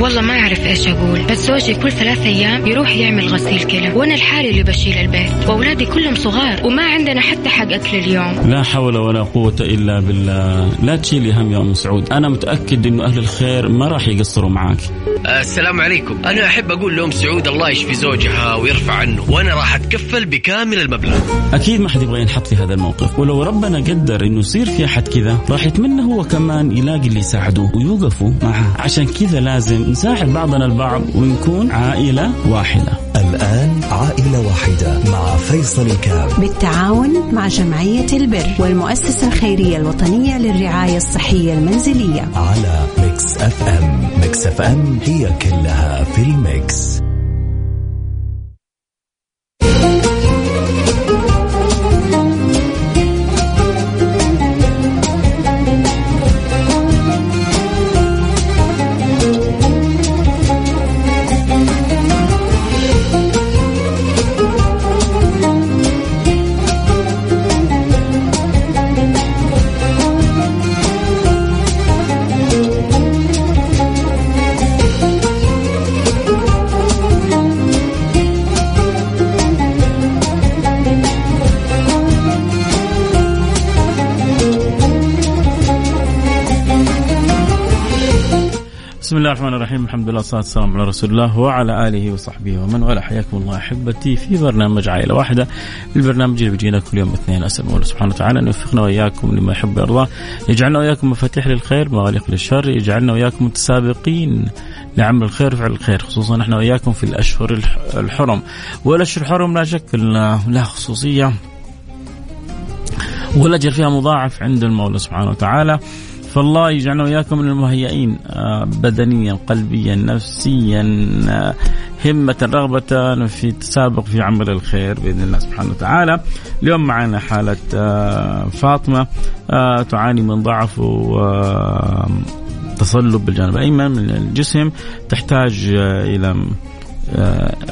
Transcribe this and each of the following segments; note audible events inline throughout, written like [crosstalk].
والله ما أعرف إيش أقول بس زوجي كل ثلاث أيام يروح يعمل غسيل كلى وأنا الحالي اللي بشيل البيت وأولادي كلهم صغار وما عندنا حتى حق أكل اليوم. لا حول ولا قوة إلا بالله. لا تشيلي هم يا أم سعود. أنا متأكد أنه أهل الخير ما راح يقصروا معاك. السلام عليكم. أنا أحب أقول لأم سعود الله يشفي زوجها ويرفع عنه وأنا راح أتكفل بكامل المبلغ. أكيد ما حد يبغى ينحط في هذا الموقف. ولو ربنا قدر أنه يصير في أحد كذا راح يتمنى هو كمان يلاقي اللي يساعدوه ويوقفوا معه. عشان كذا لازم نساعد بعضنا البعض ونكون عائلة واحدة. الآن عائلة واحدة مع فيصل الكام بالتعاون مع جمعية البر والمؤسسة الخيرية الوطنية للرعاية الصحية المنزلية. على Mix FM. Mix FM هي كلها في ال Mix. الحمد لله والصلاة والسلام على رسول الله وعلى آله وصحبه ومن والاه. حياكم الله أحبتي في برنامج عائلة واحدة. البرنامج اللي بيجينا كل يوم اثنين. أسأل الله سبحانه وتعالى أن يوفقنا وإياكم لما يحب ويرضى. يجعلنا وإياكم مفاتيح للخير مغاليق للشر. يجعلنا وإياكم متسابقين لعمل الخير وفعل الخير خصوصا نحن وإياكم في الأشهر الح- الحرم. والأشهر الحرم لا شك لها خصوصية. والأجر فيها مضاعف عند المولى سبحانه وتعالى. فالله يجعلنا وإياكم من المهيئين آه، بدنيا قلبيا نفسيا آه، همة رغبة في التسابق في عمل الخير بإذن الله سبحانه وتعالى. اليوم معنا حالة آه، فاطمة تعاني من ضعف و آه، تصلب بالجانب الأيمن من الجسم تحتاج إلى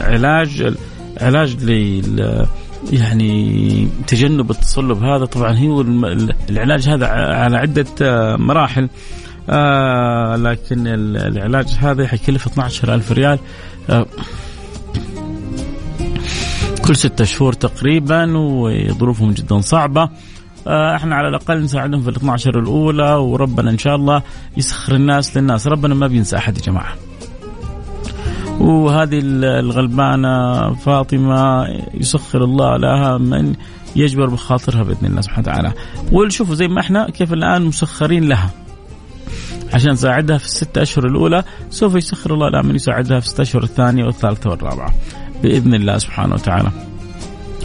علاج علاج لل يعني تجنب التصلب هذا. طبعا هو العلاج هذا على عدة آه، مراحل. آه لكن ال- العلاج هذا حيكلف 12 ألف ريال. آه كل ستة شهور تقريبا وظروفهم جدا صعبة. إحنا على الأقل نساعدهم في ال 12 الأولى وربنا إن شاء الله يسخر الناس للناس. ربنا ما بينسى أحد يا جماعة. وهذه الغلبانة فاطمة يسخر الله لها من يجبر بخاطرها بإذن الله سبحانه وتعالى. ونشوفوا زي ما إحنا كيف الآن مسخرين لها. عشان نساعدها في الست أشهر الأولى سوف يسخر الله لها من يساعدها في الست أشهر الثانية والثالثة والرابعة. بإذن الله سبحانه وتعالى.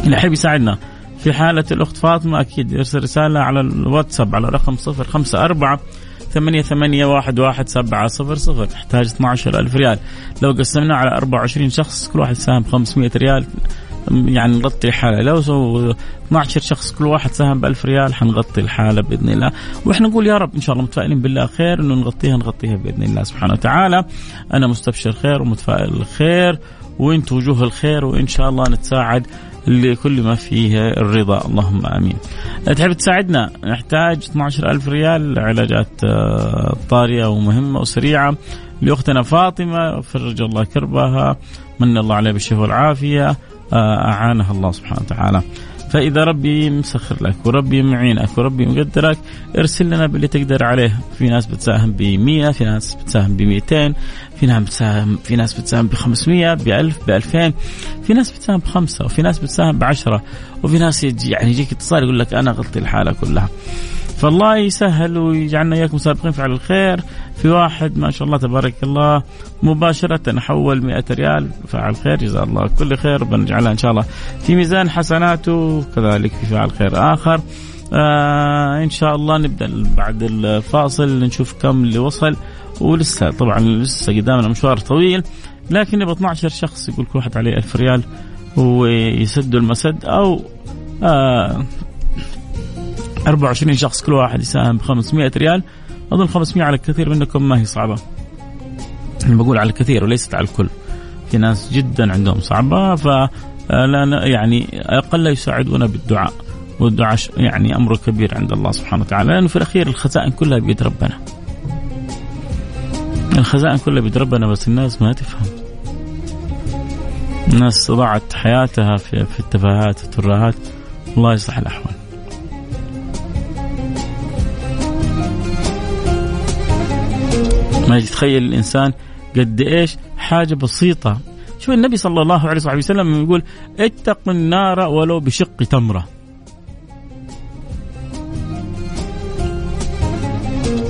اللي يحب يساعدنا في حالة الأخت فاطمة أكيد يرسل رسالة على الواتساب على رقم صفر خمسة أربعة ثمانية ثمانية واحد واحد سبعة صفر صفر. تحتاج 12 ألف ريال. لو قسمنا على 24 شخص كل واحد ساهم 500 ريال. يعني نغطي الحالة. لو سو 12 شخص كل واحد ساهم ب 1000 ريال حنغطي الحالة بإذن الله. وإحنا نقول يا رب إن شاء الله متفائلين بالله خير إنه نغطيها نغطيها بإذن الله سبحانه وتعالى. أنا مستبشر خير ومتفائل الخير وانت وجوه الخير وإن شاء الله نتساعد لكل ما فيه الرضا اللهم آمين. تحب تساعدنا نحتاج 12 ألف ريال علاجات آه، طارئة ومهمة وسريعة لأختنا فاطمة فرج الله كربها من الله عليه بالشفاء والعافية آه، أعانها الله سبحانه وتعالى. فإذا ربي مسخر لك وربي معينك وربي مقدرك ارسل لنا باللي تقدر عليه. في ناس بتساهم ب 100 في ناس بتساهم ب 200 في ناس بتساهم في ناس بتساهم ب 500 ب 1000 ب 2000 في ناس بتساهم بخمسة وفي ناس بتساهم ب 10 وفي ناس يجي يعني يجيك اتصال يقول لك أنا اغطي الحالة كلها. فالله يسهل ويجعلنا إياكم سابقين في على الخير. في واحد ما شاء الله تبارك الله مباشرة حول 100 ريال فعل خير جزاه الله كل خير بنجعلها إن شاء الله في ميزان حسناته كذلك في فعل خير آخر. آه إن شاء الله نبدأ بعد الفاصل نشوف كم اللي وصل. ولسه طبعا لسه قدامنا مشوار طويل لكن يبقى 12 شخص يقول كل واحد عليه 1000 ريال ويسدوا المسد أو آه 24 شخص كل واحد يساهم ب 500 ريال. اظن 500 على الكثير منكم ما هي صعبة. أنا بقول على الكثير وليست على الكل. في ناس جدا عندهم صعبة ف لا يعني أقل يساعدونا بالدعاء. والدعاء يعني أمر كبير عند الله سبحانه وتعالى. لأنه في الأخير الخزائن كلها بيد ربنا. الخزائن كلها بيد ربنا بس الناس ما تفهم. الناس ضاعت حياتها في, في التفاهات والترهات الله يصلح الأحوال. ما يتخيل الإنسان قد إيش حاجة بسيطة. شوف النبي صلى الله عليه وسلم يقول اتقوا النار ولو بشق تمرة.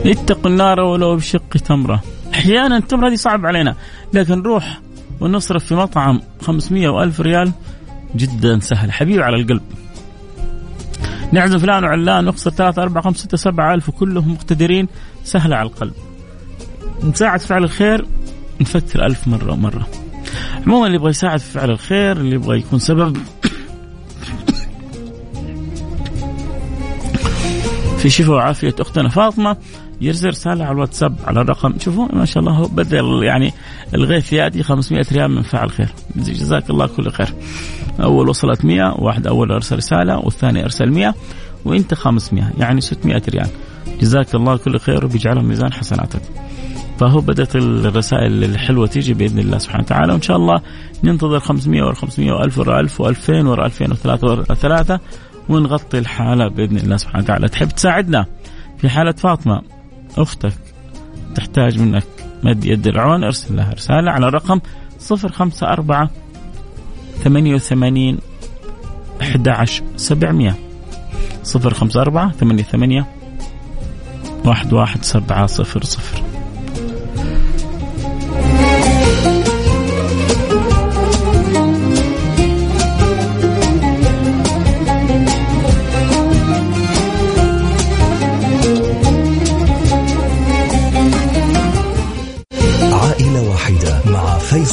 اتقوا النار ولو بشق تمرة. أحيانا التمرة هذه صعب علينا لكن نروح ونصرف في مطعم 500 و1000 ريال جدا سهل حبيب على القلب. نعزم فلان وعلان نخسر 3 4 5 6 7 ألف وكلهم مقتدرين سهلة على القلب. نساعد فعل الخير نفكر ألف مرة ومرة عموما اللي يبغى يساعد في فعل الخير اللي يبغى يكون سبب. في شفاء وعافية أختنا فاطمة يرسل رسالة على الواتساب على الرقم. شوفوا ما شاء الله بدل يعني الغيث يأتي 500 ريال من فعل خير. جزاك الله كل خير. أول وصلت 100 واحد أول أرسل رسالة والثاني أرسل 100 وأنت 500 يعني 600 ريال. جزاك الله كل خير وبيجعلهم ميزان حسناتك. فهو بدأت الرسائل الحلوة تيجي بإذن الله سبحانه وتعالى وإن شاء الله ننتظر 500 ورا 500 و1000 ورا 1000 و2000 ورا 2003 ورا 3 ونغطي الحالة بإذن الله سبحانه وتعالى. تحب تساعدنا في حالة فاطمة؟ أختك تحتاج منك مد يد العون أرسل لها رسالة على رقم 054 88 11 700 054 88 11700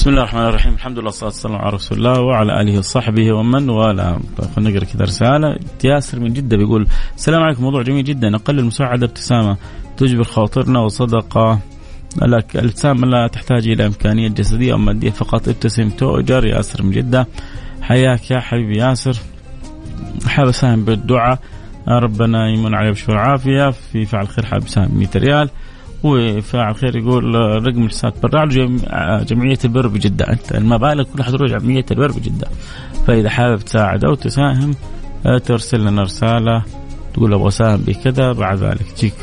بسم الله الرحمن الرحيم. الحمد لله والصلاة والسلام على رسول الله وعلى آله وصحبه ومن والاه. خلينا نقرأ كذا رسالة. ياسر من جدة بيقول السلام عليكم موضوع جميل جدا. أقل المساعدة ابتسامة تجبر خاطرنا وصدقة. لك الأبتسامة لا تحتاج إلى إمكانية جسدية أو مادية فقط. ابتسم تؤجر ياسر من جدة. حياك يا حبيبي ياسر. حابب أساهم بالدعاء. ربنا يمن عليه بشفاء العافيه في فعل خير حابب أساهم 100 ريال. وفاعل خير يقول رقم الحساب برع جمعية البر بجدة. أنت المبالغ كلها حتروح جمعية البر بجدة. فإذا حابب تساعد أو تساهم آه، ترسل لنا رسالة تقول أبغى أساهم بكذا بعد ذلك تجيك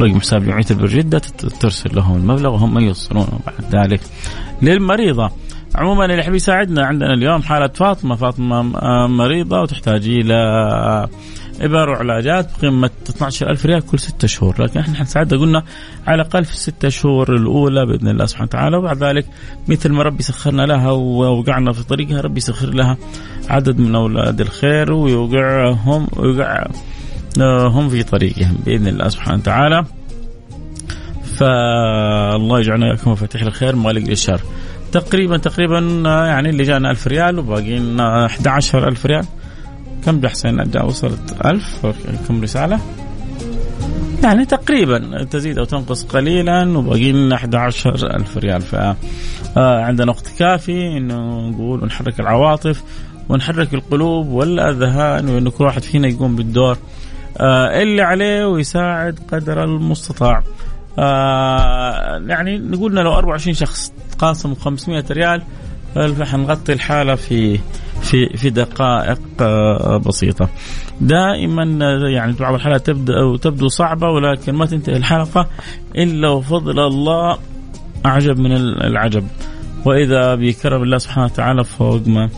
رقم حساب جمعية البر جدة ترسل لهم المبلغ وهم يوصلون بعد ذلك. للمريضة. عموما اللي يحب يساعدنا عندنا اليوم حالة فاطمة. فاطمة آه، مريضة وتحتاج إلى إبر وعلاجات بقيمة 12000 ريال كل ستة شهور. لكن إحنا حنساعدها قلنا على الأقل في الستة شهور الأولى بإذن الله سبحانه وتعالى. وبعد ذلك مثل ما ربي سخرنا لها ووقعنا في طريقها ربي يسخر لها عدد من أولاد الخير ويوقعهم ويوقع هم في طريقهم بإذن الله سبحانه وتعالى. فالله يجعلنا وإياكم مفاتيح الخير مغالق للشر تقريبا تقريبا يعني اللي جانا 1000 ريال وباقي لنا 11000 ريال. كم حسين وصلت ألف كم رسالة؟ يعني تقريبا تزيد أو تنقص قليلا وباقي لنا 11 ألف ريال. فعندنا وقت كافي إنه نقول ونحرك العواطف ونحرك القلوب والأذهان وإنه كل واحد فينا يقوم بالدور آه، اللي عليه ويساعد قدر المستطاع. آه، يعني نقولنا لو 24 شخص تقاسموا 500 ريال حنغطي الحالة في في في دقائق آه، بسيطة. دائما آه، يعني بعض الحالات تبدأ أو تبدو صعبة ولكن ما تنتهي الحلقة إلا وفضل الله أعجب من العجب. وإذا بكرم الله سبحانه وتعالى فوق ما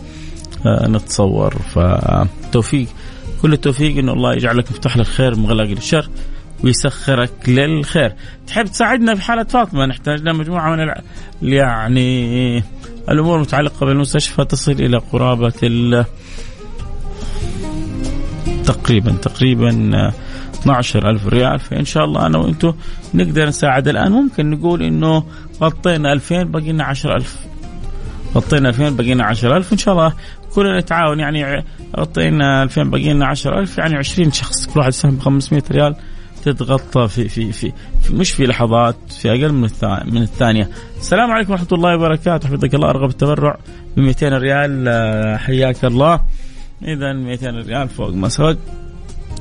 آه، نتصور فتوفيق كل التوفيق انه الله يجعلك مفتاح للخير مغلق للشر ويسخرك للخير تحب تساعدنا في حالة فاطمة نحتاج لنا مجموعة من يعني الأمور المتعلقه بالمستشفى تصل إلى قرابة ال تقريبا تقريبا 12 ألف ريال. فإن شاء الله أنا وأنتم نقدر نساعد. الآن ممكن نقول إنه غطينا 2000 باقي لنا 10 ألف. غطينا 2000 بقينا 10000 إن شاء الله كلنا نتعاون. يعني غطينا 2000 بقينا 10000 يعني 20 شخص. كل واحد سهم 500 ريال. تتغطى في في في, في مش في لحظات في أقل من من الثانية. السلام عليكم ورحمة الله وبركاته حفظك الله أرغب التبرع ب 200 ريال آه، حياك الله. اذا 200 ريال فوق ما سبق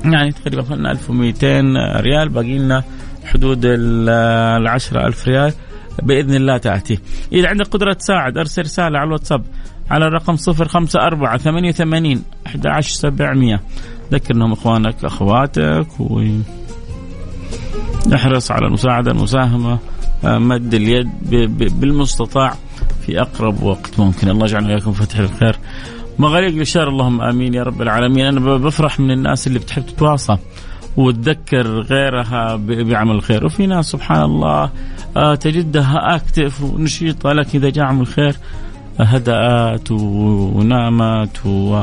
يعني تقريبا اخذنا 1200 ريال باقي لنا حدود ال 10000 ريال بإذن الله تأتي. إذا عندك قدرة تساعد أرسل رسالة على الواتساب على الرقم 054 88 11700 ذكر انهم إخوانك أخواتك و نحرص على المساعده المساهمه آه، مد اليد بالمستطاع في أقرب وقت ممكن. الله يجعلنا وياكم فتح الخير. مغاليق للشر اللهم آمين يا رب العالمين. أنا بفرح من الناس اللي بتحب تتواصى وتذكر غيرها بعمل الخير وفي ناس سبحان الله آه، تجدها اكتف ونشيطة لكن إذا جاء عمل الخير هدأت ونامت و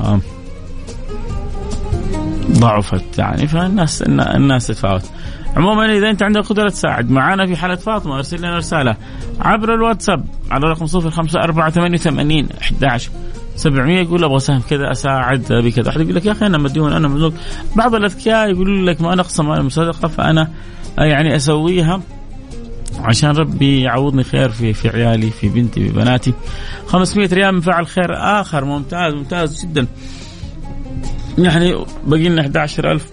ضعفت. يعني فالناس الناس تتفاوت عموما إذا أنت عندك قدرة تساعد معنا في حالة فاطمة أرسل لنا رسالة عبر الواتساب على رقم 05488 11 700 يقول أبغى اساهم كذا أساعد بكذا. أحد يقول لك يا أخي أنا مديون أنا مملوك بعض الأذكياء يقولوا لك ما نقص مال المصدقة فأنا يعني أسويها عشان ربي يعوضني خير في في عيالي في بنتي في بناتي. 500 ريال من فعل خير آخر ممتاز ممتاز جدا. يعني باقي لنا 11000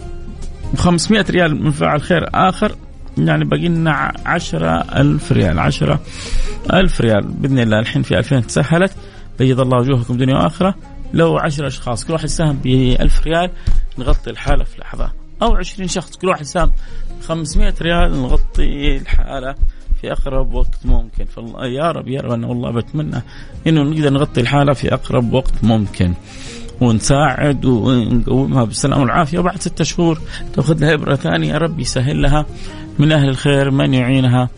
500 ريال من فعل خير آخر. يعني باقي لنا 10000 ريال 10000 ريال. بإذن الله الحين في 2000 تسهلت. بيض الله وجوهكم دنيا وآخرة. لو 10 أشخاص كل واحد ساهم ب 1000 ريال نغطي الحالة في لحظة. أو 20 شخص كل واحد ساهم 500 ريال نغطي الحالة في أقرب وقت ممكن. فالله يا رب يا رب أنا والله بتمنى إنه نقدر نغطي الحالة في أقرب وقت ممكن. ونساعد ونقومها بالسلامه والعافية. وبعد ستة شهور تاخذ لها إبرة ثانية. يا رب يسهل لها من أهل الخير من يعينها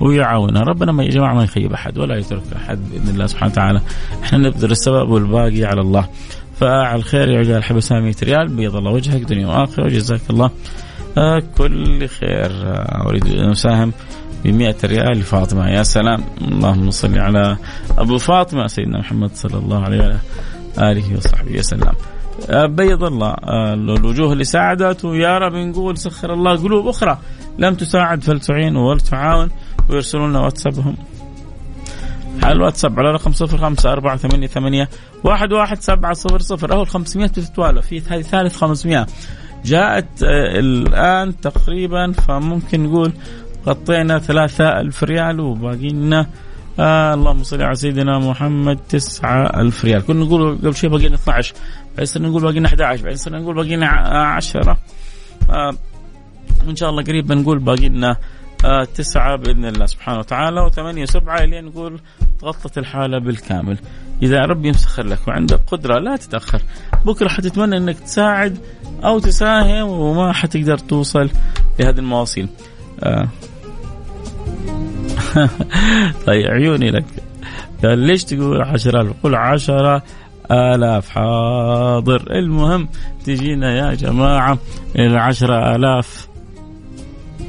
ويعاونها. ربنا ما يا جماعة ما يخيب أحد ولا يترك أحد بإذن الله سبحانه وتعالى. إحنا نبذل السبب والباقي على الله. فاعل خير يا رجال حب 100 ريال بيض الله وجهك. دنيا وآخرة. وجزاك الله كل خير. أريد أن أساهم ب 100 ريال. لفاطمه يا سلام. اللهم صل على أبو فاطمة سيدنا محمد صلى الله عليه وسلم آله وصحبه وسلم. آه، بيض الله آه، الوجوه اللي ساعدت ويا رب نقول سخر الله قلوب أخرى. لم تساعد فلتعين ولتعاون ويرسلون واتسابهم. على الواتساب على رقم صفر خمسة أربعة ثمانية ثمانية واحد واحد سبعة صفر صفر. أهو الخمسمية بتتوالى في هذه ثالث خمسمية. جاءت آه، الآن تقريبا فممكن نقول غطينا ثلاثة ألف ريال وباقي لنا آه اللهم صل على سيدنا محمد تسعة ألف ريال. كنا نقول قبل شوي باقينا 12 بعدين صرنا نقول باقينا 11 بعدين صرنا نقول باقينا 10 آه وإن شاء الله قريب بنقول باقي لنا آه تسعة بإذن الله سبحانه وتعالى وثمانية وسبعة إلين نقول تغطت الحالة بالكامل. إذا ربي مسخر لك وعندك قدرة لا تتأخر. بكرة حتتمنى أنك تساعد أو تساهم وما حتقدر توصل لهذه المواصيل. آه. [laughs] طيب عيوني لك. قال ليش تقول عشرة ألف قل عشرة آلاف. حاضر. المهم تجينا يا جماعة إلى عشرة آلاف.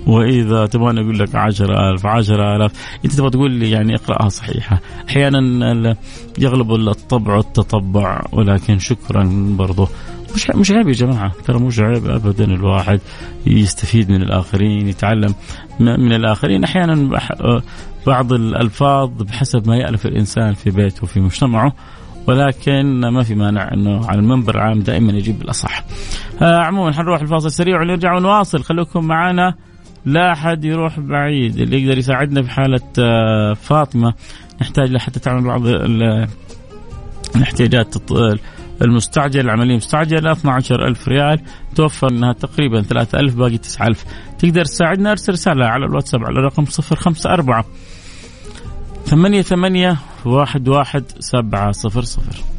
وإذا تبغى أقول لك عشرة ألف عشرة آلاف. أنت تبغى تقول لي يعني اقرأها صحيحة. أحيانا يغلب الطبع والتطبع ولكن شكرا برضو. مش مش عيب يا جماعة. ترى مش عيب ابدا الواحد يستفيد من الآخرين يتعلم من الآخرين. أحيانا بعض الألفاظ بحسب ما يألف الإنسان في بيته وفي مجتمعه ولكن ما في مانع إنه على المنبر العام دائما يجيب الأصح. آه عموما حنروح الفاصل سريع ونرجع ونواصل. خليكم معنا. لا أحد يروح بعيد. اللي يقدر يساعدنا في حالة آه فاطمة. نحتاج لحتى تعمل بعض الاحتياجات المستعجل العملية مستعجلة 12000 ريال توفر انها تقريبا 3000 باقي 9000 تقدر تساعدنا؟ أرسل رسالة على الواتساب على رقم 054 ثمانية ثمانية واحد واحد سبعة صفر صفر.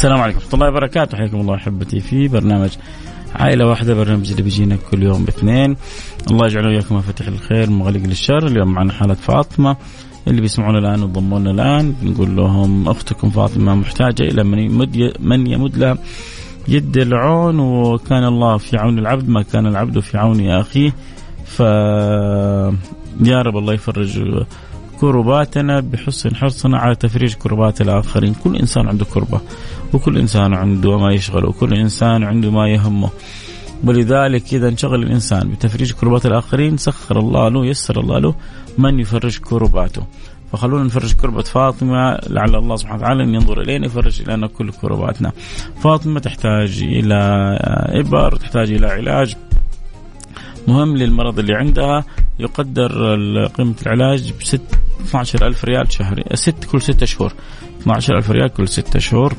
السلام عليكم. ورحمة الله وبركاته. حياكم الله أحبتي في برنامج عائلة واحدة برنامج اللي بيجينا كل يوم باثنين. الله يجعله وياكم مفاتيح الخير مغلق للشر. اليوم معنا حالة فاطمة اللي بيسمعونا الآن وضمونا الآن. بنقول لهم أختكم فاطمة محتاجة إلى من يمد, من يمد لها يد العون وكان الله في عون العبد ما كان العبد في عون أخيه. ف يا رب الله يفرج كرباتنا بحسن حرصنا على تفريج كربات الآخرين. كل إنسان عنده كربة وكل إنسان عنده ما يشغله وكل إنسان عنده ما يهمه. ولذلك إذا انشغل الإنسان بتفريج كربات الآخرين سخر الله له يسر الله له من يفرج كرباته. فخلونا نفرج كربة فاطمة. لعل الله سبحانه وتعالى أن ينظر إلينا يفرج لنا كل كرباتنا. فاطمة تحتاج إلى إبر تحتاج إلى علاج. مهم للمرض اللي عندها يقدر قيمة العلاج ب 12 ألف ريال شهري ست كل ستة شهور. 12 ألف ريال كل ستة شهور.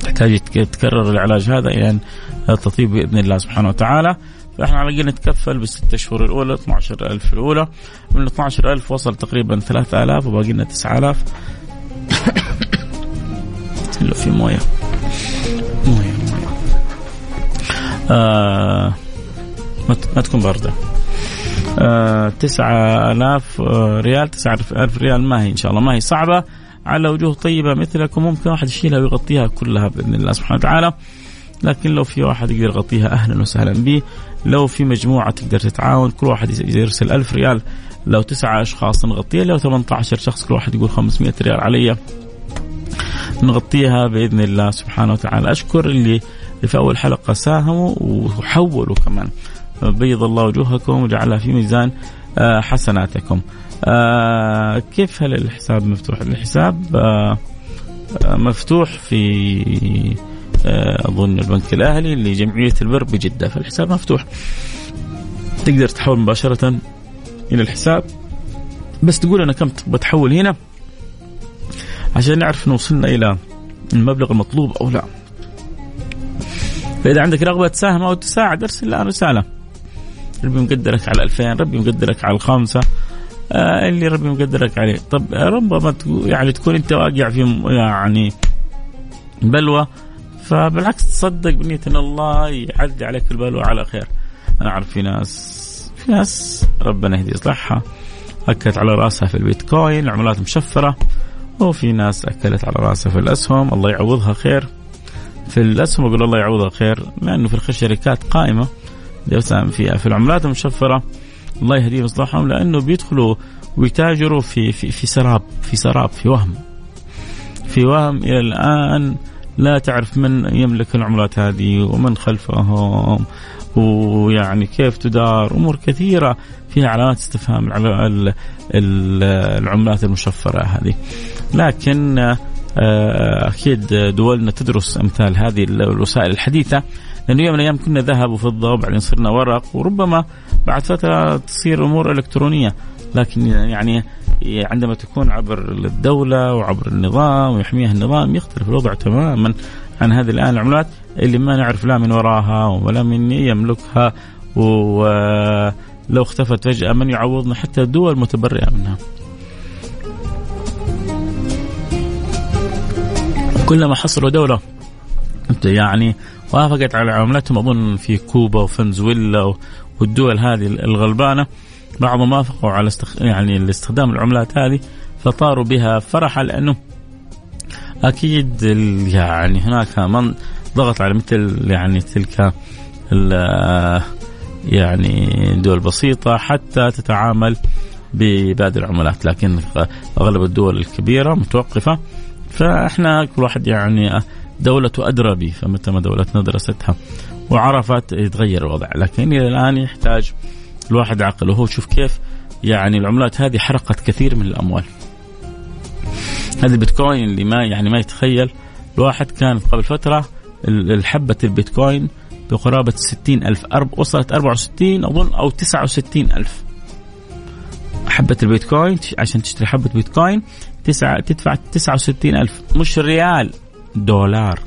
تحتاج تكرر العلاج هذا إلى أن تطيب بإذن الله سبحانه وتعالى. فإحنا على الأقل نتكفل بالست شهور الأولى 12 ألف الأولى. من 12 ألف وصل تقريبا 3000 وباقي لنا 9000 لو في موية. موية موية. آه ما تكون باردة. آه تسعة آلاف آه ريال تسعة ألف ريال. ما هي إن شاء الله. ما هي صعبة. على وجوه طيبة مثلكم. ممكن واحد يشيلها ويغطيها كلها بإذن الله سبحانه وتعالى. لكن لو في واحد يقدر يغطيها أهلا وسهلا به. لو في مجموعة تقدر تتعاون كل واحد يرسل ألف ريال. لو تسعة أشخاص نغطيها لو 18 شخص كل واحد يقول 500 ريال علي. نغطيها بإذن الله سبحانه وتعالى. أشكر اللي في أول حلقة ساهموا وحولوا كمان. بيض الله وجوهكم وجعلها في ميزان حسناتكم. كيف هل الحساب مفتوح؟ الحساب مفتوح في أظن البنك الأهلي لجمعية البر بجدة فالحساب مفتوح. تقدر تحول مباشرة إلى الحساب. بس تقول أنا كم بتحول هنا؟ عشان نعرف إن وصلنا إلى المبلغ المطلوب أو لا. فإذا عندك رغبة تساهم أو تساعد أرسل الآن رسالة. ربي مقدرك على 2000 ربي مقدرك على الخامسه آه اللي ربي مقدرك عليه. طب ربما يعني تكون أنت واقع في يعني بلوى فبالعكس تصدق بنية إن الله يعدي عليك البلوى على خير. أنا أعرف في ناس في ناس ربنا يهدي يصلحها. أكلت على رأسها في البيتكوين العملات مشفرة. وفي ناس أكلت على رأسها في الأسهم الله يعوضها خير. في الأسهم أقول الله يعوضها خير لأنه في الخير شركات قائمة. يساهم فيها في العملات المشفرة. الله يهديهم يصلحهم لأنه بيدخلوا ويتاجروا في في في سراب في سراب في وهم. في وهم إلى الآن لا تعرف من يملك العملات هذه ومن خلفهم ويعني كيف تدار. أمور كثيرة فيها علامات استفهام العملات المشفرة هذه. لكن أكيد دولنا تدرس أمثال هذه الوسائل الحديثة. لأنه يوم من الأيام كنا ذهب وفضه وبعدين صرنا ورق وربما بعد فترة تصير أمور إلكترونية لكن يعني عندما تكون عبر الدولة وعبر النظام ويحميها النظام يختلف الوضع تماما عن هذه الآن العملات اللي ما نعرف لا من وراها ولا من يملكها ولو اختفت فجأة من يعوضنا حتى الدول متبرئة منها. كلما حصلوا دولة يعني وافقت على عملتهم. أظن في كوبا وفنزويلا والدول هذه الغلبانة. بعضهم وافقوا على استخ... يعني الاستخدام العملات هذه فطاروا بها فرحا لأنه أكيد يعني هناك من ضغط على مثل يعني تلك يعني دول بسيطة حتى تتعامل بباقي العملات لكن أغلب الدول الكبيرة متوقفة. فإحنا كل واحد يعني دولته ادرى به فمتى ما دولتنا درستها وعرفت يتغير الوضع. لكن إلى الآن يحتاج الواحد عقل وهو شوف كيف يعني العملات هذه حرقت كثير من الأموال. هذه البيتكوين اللي ما يعني ما يتخيل. الواحد كان قبل فترة الحبة البيتكوين بقرابة 60 ألف. وصلت 64 أظن أو 69 ألف. حبة البيتكوين عشان تشتري حبة بيتكوين تسعة تدفع 69 ألف. مش ريال. دولار.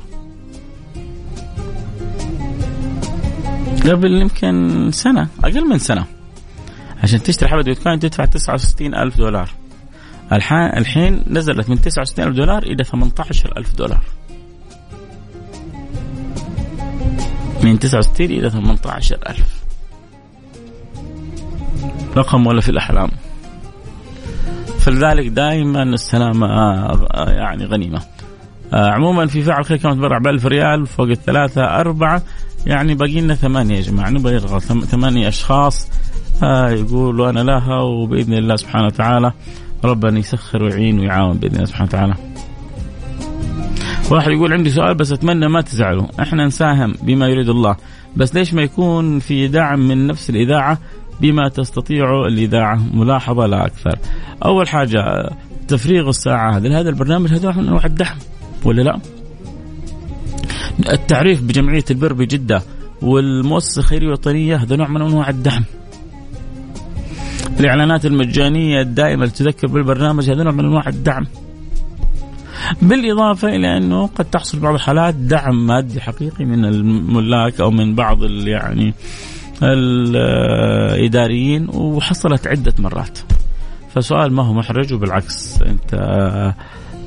قبل يمكن سنة أقل من سنة. عشان تشتري حبة بيتكوين تدفع 69 ألف دولار. الحين نزلت من 69 ألف دولار إلى 18 ألف دولار. من 69 إلى 18 ألف. رقم ولا في الأحلام. فلذلك دائما السلامة آه، يعني غنيمة. عموما في فعل خير كما تبرع ب 1000 ريال فوق الثلاثة أربعة. يعني باقي لنا ثمانية يا جماعة نبغى يرغى ثمانية أشخاص. آه يقولوا أنا لها وبإذن الله سبحانه وتعالى. ربنا يسخر ويعين ويعاون بإذن الله سبحانه وتعالى. واحد يقول عندي سؤال بس أتمنى ما تزعلوا. إحنا نساهم بما يريد الله. بس ليش ما يكون في دعم من نفس الإذاعة بما تستطيع الإذاعة؟ ملاحظة لا أكثر. أول حاجة تفريغ الساعة هذه هذا البرنامج هذا أنواع الدعم. ولا لا؟ التعريف بجمعية البر بجدة والمؤسسة الخيرية الوطنيه هذا نوع من أنواع الدعم. الإعلانات المجانية الدائمة اللي تذكر بالبرنامج هذا نوع من أنواع الدعم. بالإضافة إلى أنه قد تحصل بعض الحالات دعم مادي حقيقي من الملاك أو من بعض يعني الإداريين وحصلت عدة مرات. فسؤال ما هو محرج وبالعكس أنت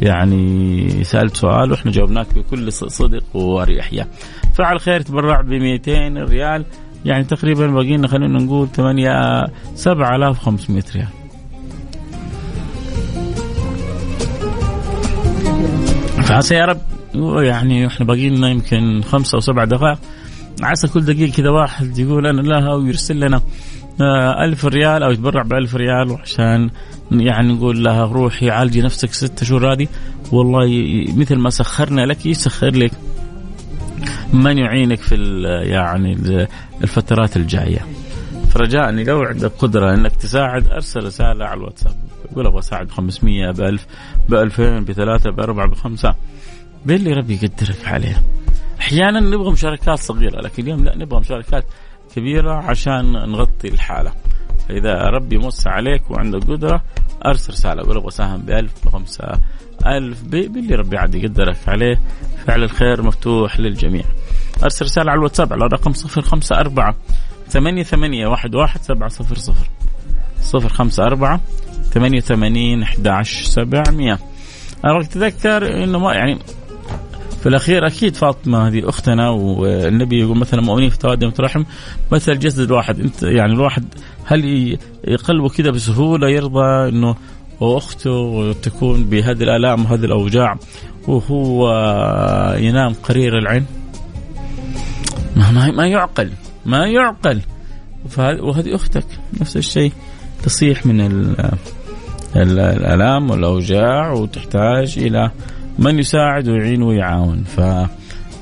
يعني سألت سؤال وإحنا جاوبناك بكل صدق وأريحية فعل خير تبرع ب 200 ريال. يعني تقريبا باقي لنا خلينا نقول 8 7500 ريال. فعسى يا رب. يعني إحنا باقي لنا يمكن خمسة أو سبع دقائق. عسى كل دقيقة كذا واحد يقول أنا لها ويرسل لنا. ألف ريال أو يتبرع بألف ريال عشان يعني نقول لها روحي عالجي نفسك ست شهور هذه. والله مثل ما سخرنا لك يسخر لك. من يعينك في يعني الفترات الجاية. فرجاء لو عندك قدرة إنك تساعد أرسل رسالة على الواتساب. قول أبغى أساعد ب 500 ب 1000 ب 2000 ب 3 ب 4 ب 5 باللي ربي يقدرك عليه. أحيانا نبغى مشاركات صغيرة لكن اليوم لا نبغى مشاركات كبيرة عشان نغطي الحالة. فإذا ربي موسع عليك وعندك قدرة أرسل رسالة. قول أبغى أساهم ب 1000 ب 5000 باللي ربي عاد يقدرك عليه. فعل الخير مفتوح للجميع. أرسل رسالة على الواتساب على الرقم 054 ثمانية ثمانية واحد واحد سبعة صفر صفر. صفر خمسة أربعة ثمانية ثمانين أحد عشر سبعمية. أنا تذكر إنه ما يعني في الأخير أكيد فاطمة هذه أختنا والنبي يقول مثلا مؤمنين في توادم رحم مثل الجسد الواحد. أنت يعني الواحد هل يقلبه كذا بسهولة يرضى إنه واخته تكون بهذه الآلام وهذه الأوجاع وهو ينام قرير العين؟ ما, ما يعقل ما يعقل. وهذه أختك نفس الشيء تصيح من الآلام والأوجاع وتحتاج إلى من يساعد ويعين ويعاون. ف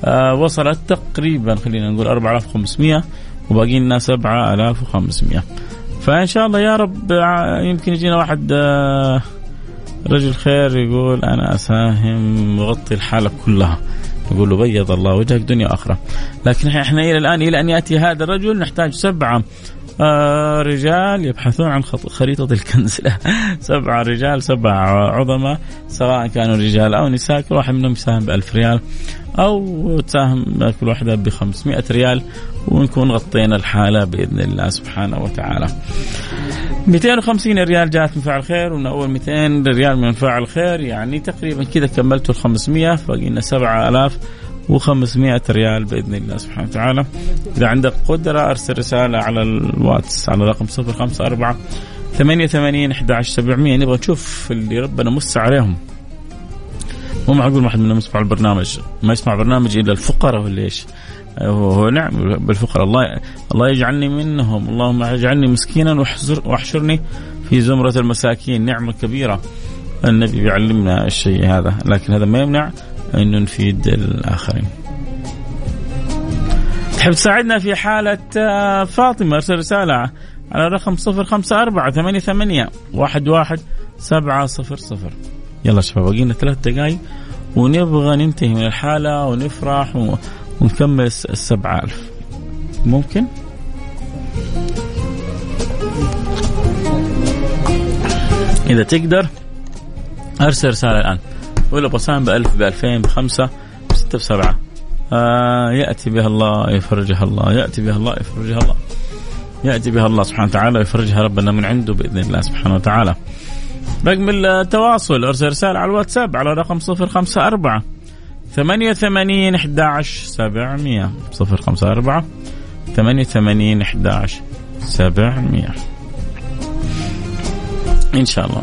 آه، وصلت تقريبا خلينا نقول 4500 وباقي لنا 7500 فإن شاء الله يا رب آه، يمكن يجينا واحد آه، رجل خير يقول أنا أساهم وغطي الحالة كلها. يقول له بيض الله وجهك دنيا وآخرة. لكن إحنا إلى الآن إلى أن يأتي هذا الرجل نحتاج سبعة آه رجال يبحثون عن خريطة الكنز [laughs] سبعة رجال سبع عظماء سواء كانوا رجال أو نساء كل واحد منهم يساهم بألف ريال أو تساهم كل واحدة ب 500 ريال ونكون غطينا الحالة بإذن الله سبحانه وتعالى. 250 ريال جاءت من فاعل خير ومن أول 200 ريال من فاعل خير يعني تقريبا كذا كملتوا ال 500 باقي لنا 7000 و500 ريال بإذن الله سبحانه وتعالى. إذا عندك قدرة أرسل رسالة على الواتس على رقم 054 88 11700 نبغى نشوف اللي ربنا مس عليهم. مو معقول واحد منهم يسمع البرنامج. ما يسمع برنامج إلا الفقراء ولا إيش؟ هو نعم بالفقراء. الله الله يجعلني منهم. اللهم اجعلني مسكينا واحشرني في زمرة المساكين. نعمة كبيرة. النبي بيعلمنا الشيء هذا. لكن هذا ما يمنع أنه نفيد الآخرين. تحب تساعدنا في حالة آه، فاطمة؟ أرسل رسالة على رقم صفر خمسة أربعة ثمانية ثمانية واحد واحد سبعة صفر صفر. يلا شباب باقي لنا ثلاث دقائق ونبغى ننتهي من الحالة ونفرح ونكمل السبعة ألف. ممكن؟ إذا تقدر أرسل رسالة الآن. ولا بصام بألف بألفين بخمسة بستة بسبعة. آه يأتي بها الله يفرجها الله يأتي بها الله يفرجها الله. يأتي بها الله سبحانه وتعالى ويفرجها ربنا من عنده بإذن الله سبحانه وتعالى. رقم التواصل أرسل رسالة على الواتساب على رقم صفر خمسة أربعة ثمانية وثمانين أحد عشر سبعمية. صفر خمسة أربعة ثمانية وثمانين أحد عشر سبعمية. إن شاء الله.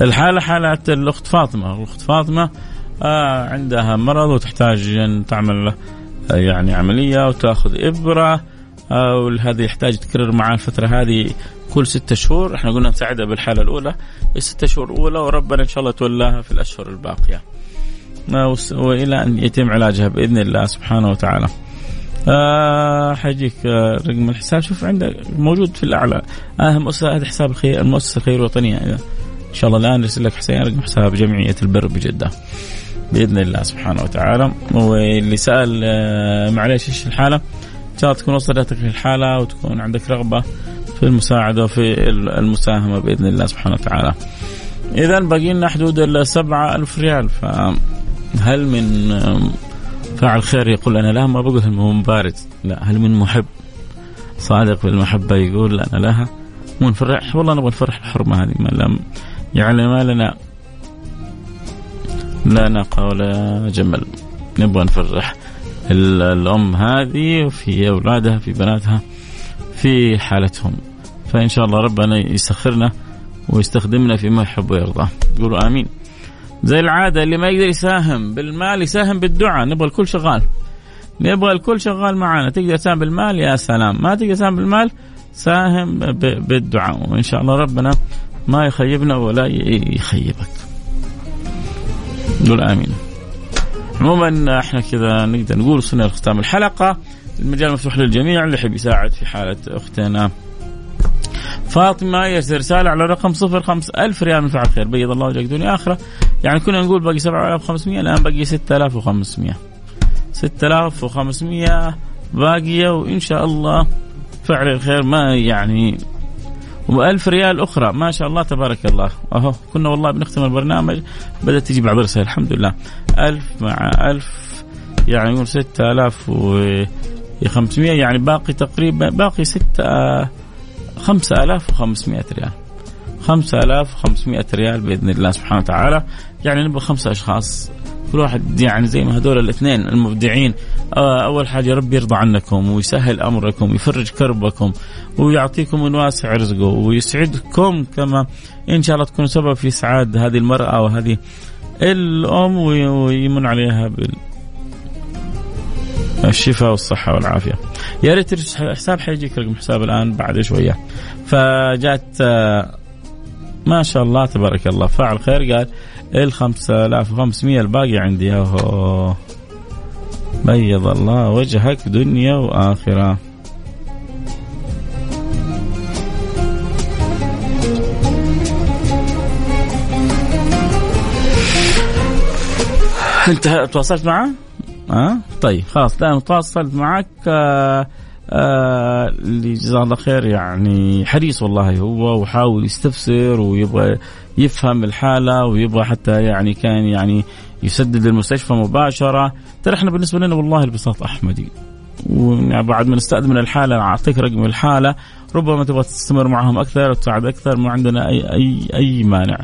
الحالة حالة الأخت فاطمة. الأخت فاطمة آه عندها مرض وتحتاج أن تعمل آه يعني عملية وتأخذ إبرة آه يحتاج تكرر معاه الفترة هذه كل ستة شهور. إحنا قلنا نساعدها بالحالة الأولى. الستة شهور الأولى وربنا إن شاء الله تولاها في الأشهر الباقية. آه، وإلى أن يتم علاجها بإذن الله سبحانه وتعالى. آه حجيك آه رقم الحساب. شوف عندك موجود في الأعلى. آه مؤسسه هذا حساب الخير المؤسسة الخير الوطنية. ان شاء الله الآن نرسل لك حسين رقم حساب جمعية البر بجدة. بإذن الله سبحانه وتعالى. واللي سأل آه معلش إيش الحالة؟ ان شاء الله تكون وصلتك الحاله وتكون عندك رغبة في المساعدة وفي المساهمة بإذن الله سبحانه وتعالى. إذا باقي لنا حدود ال 7000 ريال. فهل من فاعل خير يقول أنا لا ما بقول من بارد لا هل من محب؟ صادق بالمحبة يقول أنا لها مو نفرح والله نبغى نفرح الحرمه هذه ما لم يعني ما لنا لا ناقة ولا جمل. نبغى نفرح. الأم هذه وفي أولادها في بناتها في حالتهم. فإن شاء الله ربنا يسخرنا ويستخدمنا فيما يحب ويرضى. قولوا آمين. زي العادة اللي ما يقدر يساهم بالمال يساهم بالدعاء. نبغى الكل شغال. نبغى الكل شغال معنا تقدر تساهم بالمال؟ يا سلام. ما تقدر تساهم بالمال ساهم بالدعاء. وإن شاء الله ربنا ما يخيبنا ولا يخيبك. قول آمين. عموما إحنا كذا نقدر نقول وصلنا لختام الحلقة. المجال مفتوح للجميع اللي يحب يساعد في حالة أختنا. فاطمة يرسل رسالة على رقم صفر خمس ألف ريال من فعل خير. بيض الله وجهك دنيا آخرة. يعني كنا نقول باقي سبعة آلاف وخمسمية الآن باقي ستة آلاف وخمسمية. ستة آلاف وخمسمية باقية وإن شاء الله فعل الخير ما يعني وألف ريال أخرى. ما شاء الله تبارك الله. أهو كنا والله بنختم البرنامج. بدأت تجي بعض الرسائل الحمد لله. ألف مع ألف يعني نقول ستة آلاف وخمسمية يعني باقي تقريبا باقي ستة 5500 ريال. 5500 ريال بإذن الله سبحانه وتعالى. يعني نبغى خمسة أشخاص كل واحد يعني زي ما هذول الاثنين المبدعين آه، أول حاجة ربي يرضى عنكم ويسهل أمركم ويفرج كربكم ويعطيكم من واسع رزقه ويسعدكم كما إن شاء الله تكونوا سبب في إسعاد هذه المرأة وهذه الأم ويمن عليها بال الشفاء والصحة والعافية. يا ريت حساب حيجيك رقم حساب الآن بعد شوية. فجات ما شاء الله تبارك الله فاعل خير قال ال 5500 الباقي عندي أهو بيض الله وجهك دنيا وآخرة انت تواصلت معه؟ ها أه؟ طيب خلاص لا تواصلت معك آه آه اللي جزاه الله خير يعني حريص والله هو وحاول يستفسر ويبغى يفهم الحالة ويبغى حتى يعني كان يعني يسدد المستشفى مباشرة. ترى إحنا بالنسبة لنا والله البساط أحمدي. وبعد ما نستأذن من الحالة اعطيك رقم الحالة. ربما تبغى تستمر معهم أكثر وتساعد أكثر ما عندنا أي أي أي مانع.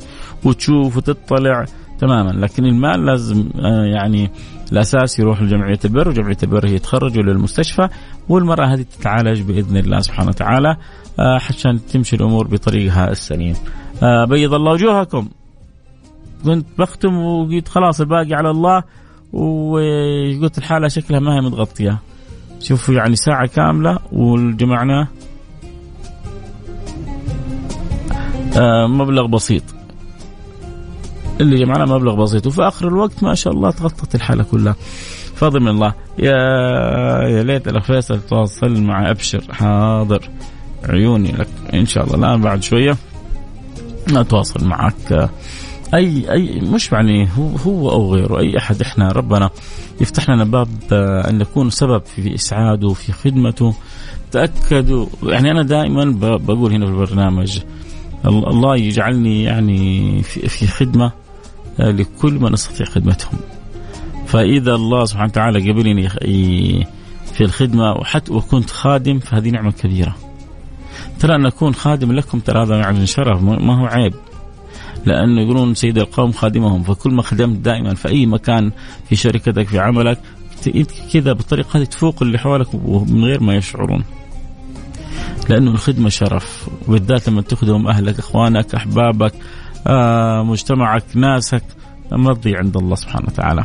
وتشوف وتطلع. تماما لكن المال لازم آه يعني الأساس يروح لجمعية البر وجمعية البر هي تخرجه للمستشفى والمرأة هذه تتعالج بإذن الله سبحانه وتعالى آه عشان تمشي الأمور بطريقها السليم. آه بيض الله وجوهكم. كنت بختم وقلت خلاص الباقي على الله وقلت الحالة شكلها ما هي متغطية. شوفوا يعني ساعة كاملة وجمعناه آه مبلغ بسيط اللي جمعنا مبلغ بسيط. وفي آخر الوقت ما شاء الله تغطت الحالة كلها. فضل من الله. يا يا ليت الأخ فيصل تواصل مع أبشر حاضر. عيوني لك. إن شاء الله. الان بعد شوية اتواصل معك. أي أي مش يعني هو هو أو غيره. أي أحد إحنا ربنا يفتح لنا باب آه، أن نكون سبب في إسعاده في خدمته. تأكدوا. يعني أنا دائما بقول هنا في البرنامج الله يجعلني يعني في, خدمة. لكل من استطيع خدمتهم. فإذا الله سبحانه وتعالى قبلني في الخدمة وحتى وكنت خادم فهذه نعمة كبيرة. ترى أن اكون خادم لكم ترى هذا يعني شرف ما هو عيب. لأنه يقولون سيد القوم خادمهم فكل ما خدمت دائما في أي مكان في شركتك في عملك كذا بالطريقة هذه تفوق اللي حولك من غير ما يشعرون. لأنه الخدمة شرف وبالذات لما تخدم أهلك إخوانك أحبابك آه مجتمعك ناسك مرضي عند الله سبحانه وتعالى.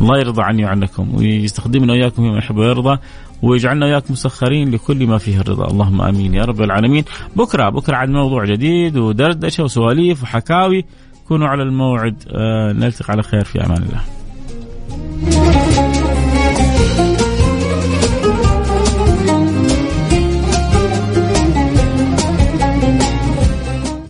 الله يرضى عني وعنكم ويستخدمنا وإياكم فيما يحب ويرضى ويجعلنا وإياكم مسخرين لكل ما فيه الرضا. اللهم آمين يا رب العالمين. بكرة بكرة عن موضوع جديد ودردشة وسواليف وحكاوي. كونوا على الموعد. آه نلتقي على خير في أمان الله.